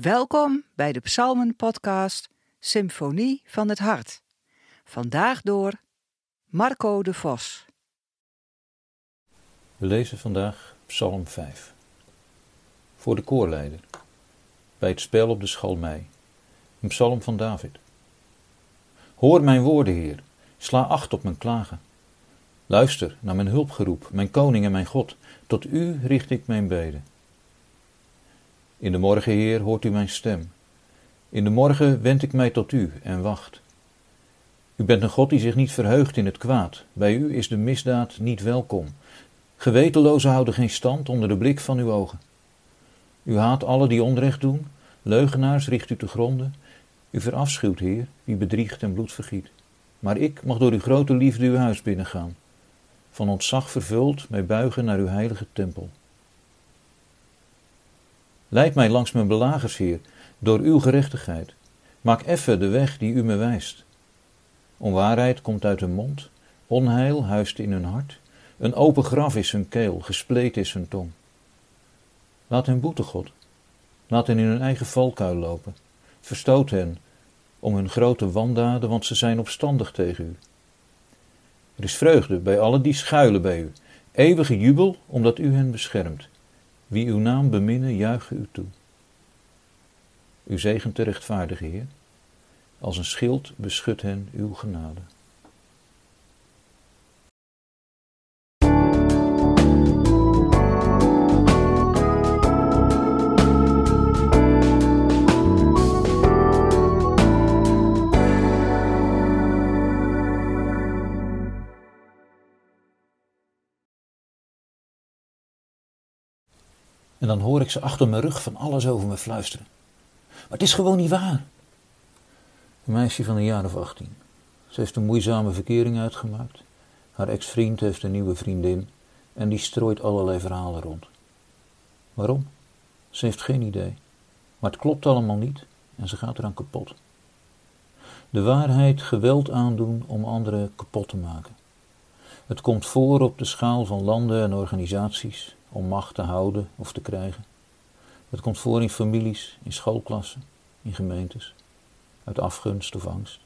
Welkom bij de Psalmen-podcast Symfonie van het Hart. Vandaag door Marco de Vos. We lezen vandaag Psalm 5. Voor de koorleider. Bij het spel op de schalmei. Een psalm van David. Hoor mijn woorden, Heer. Sla acht op mijn klagen. Luister naar mijn hulpgeroep, mijn koning en mijn God. Tot u richt ik mijn beden. In de morgen, Heer, hoort u mijn stem. In de morgen wend ik mij tot u en wacht. U bent een God die zich niet verheugt in het kwaad. Bij u is de misdaad niet welkom. Gewetenlozen houden geen stand onder de blik van uw ogen. U haat alle die onrecht doen, leugenaars richt u te gronden. U verafschuwt, Heer, wie bedriegt en bloed vergiet. Maar ik mag door uw grote liefde uw huis binnengaan. Van ontzag vervuld, mij buigen naar uw heilige tempel. Leid mij langs mijn belagers, Heer, door uw gerechtigheid. Maak effen de weg die u me wijst. Onwaarheid komt uit hun mond, onheil huist in hun hart. Een open graf is hun keel, gespleten is hun tong. Laat hen boete, God. Laat hen in hun eigen valkuil lopen. Verstoot hen om hun grote wandaden, want ze zijn opstandig tegen u. Er is vreugde bij allen die schuilen bij u, eeuwige jubel omdat u hen beschermt. Wie uw naam beminnen, juichen u toe. U zegent de rechtvaardige Heer. Als een schild beschut hen uw genade. En dan hoor ik ze achter mijn rug van alles over me fluisteren. Maar het is gewoon niet waar. Een meisje van een jaar of 18. Ze heeft een moeizame verkering uitgemaakt. Haar ex-vriend heeft een nieuwe vriendin en die strooit allerlei verhalen rond. Waarom? Ze heeft geen idee. Maar het klopt allemaal niet en ze gaat eraan kapot. De waarheid geweld aandoen om anderen kapot te maken. Het komt voor op de schaal van landen en organisaties om macht te houden of te krijgen. Het komt voor in families, in schoolklassen, in gemeentes, uit afgunst of angst.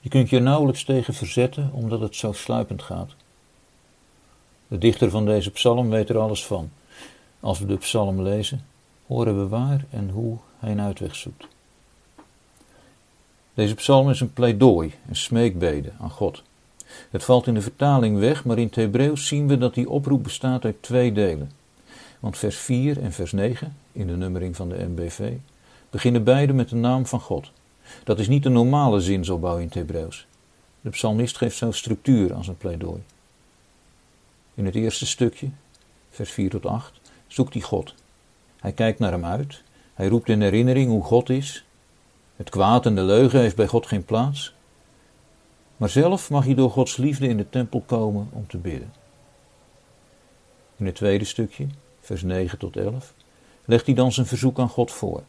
Je kunt je nauwelijks tegen verzetten omdat het zo sluipend gaat. De dichter van deze psalm weet er alles van. Als we de psalm lezen, horen we waar en hoe hij een uitweg zoekt. Deze psalm is een pleidooi, een smeekbede aan God. Het valt in de vertaling weg, maar in het Hebreeuws zien we dat die oproep bestaat uit twee delen. Want vers 4 en vers 9, in de nummering van de MBV, beginnen beide met de naam van God. Dat is niet de normale zinsopbouw in het Hebreeuws. De psalmist geeft zo'n structuur aan zijn pleidooi. In het eerste stukje, vers 4 tot 8, zoekt hij God. Hij kijkt naar hem uit. Hij roept in herinnering hoe God is. Het kwaad en de leugen heeft bij God geen plaats. Maar zelf mag hij door Gods liefde in de tempel komen om te bidden. In het tweede stukje, vers 9 tot 11, legt hij dan zijn verzoek aan God voor.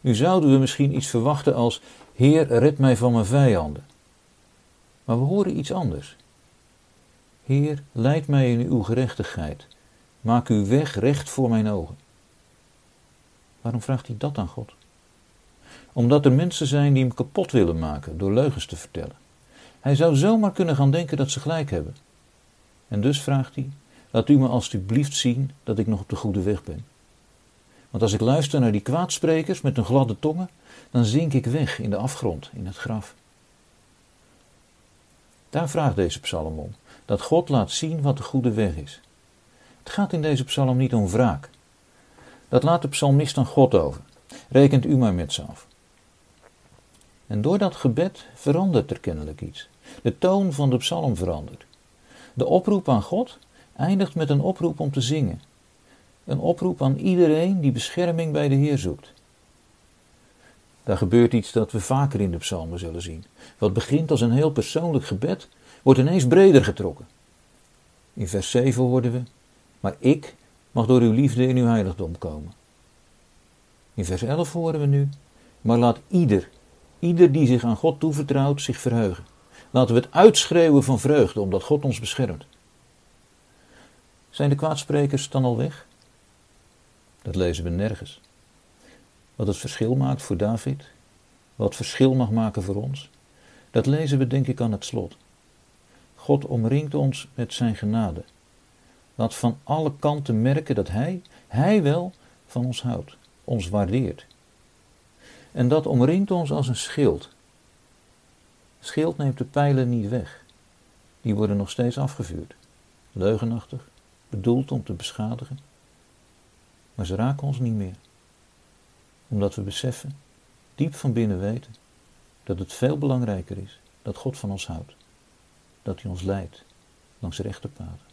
Nu zouden we misschien iets verwachten als: Heer, red mij van mijn vijanden. Maar we horen iets anders. Heer, leid mij in uw gerechtigheid. Maak uw weg recht voor mijn ogen. Waarom vraagt hij dat aan God? Omdat er mensen zijn die hem kapot willen maken door leugens te vertellen. Hij zou zomaar kunnen gaan denken dat ze gelijk hebben. En dus vraagt hij: Laat u me alstublieft zien dat ik nog op de goede weg ben. Want als ik luister naar die kwaadsprekers met hun gladde tongen, dan zink ik weg in de afgrond, in het graf. Daar vraagt deze psalm om: dat God laat zien wat de goede weg is. Het gaat in deze psalm niet om wraak. Dat laat de psalmist aan God over. Rekent u maar met ze af. En door dat gebed verandert er kennelijk iets. De toon van de psalm verandert. De oproep aan God eindigt met een oproep om te zingen. Een oproep aan iedereen die bescherming bij de Heer zoekt. Daar gebeurt iets dat we vaker in de psalmen zullen zien. Wat begint als een heel persoonlijk gebed, wordt ineens breder getrokken. In vers 7 hoorden we: Maar ik mag door uw liefde in uw heiligdom komen. In vers 11 horen we nu: Maar laat ieder Ieder die zich aan God toevertrouwt, zich verheugen. Laten we het uitschreeuwen van vreugde, omdat God ons beschermt. Zijn de kwaadsprekers dan al weg? Dat lezen we nergens. wat het verschil maakt voor David, wat verschil mag maken voor ons, dat lezen we denk ik aan het slot. God omringt ons met zijn genade. Laat van alle kanten merken dat Hij, Hij wel van ons houdt, ons waardeert. En dat omringt ons als een schild. Schild neemt de pijlen niet weg. Die worden nog steeds afgevuurd. Leugenachtig, bedoeld om te beschadigen. Maar ze raken ons niet meer. Omdat we beseffen, diep van binnen weten, dat het veel belangrijker is dat God van ons houdt. Dat Hij ons leidt langs rechte paden.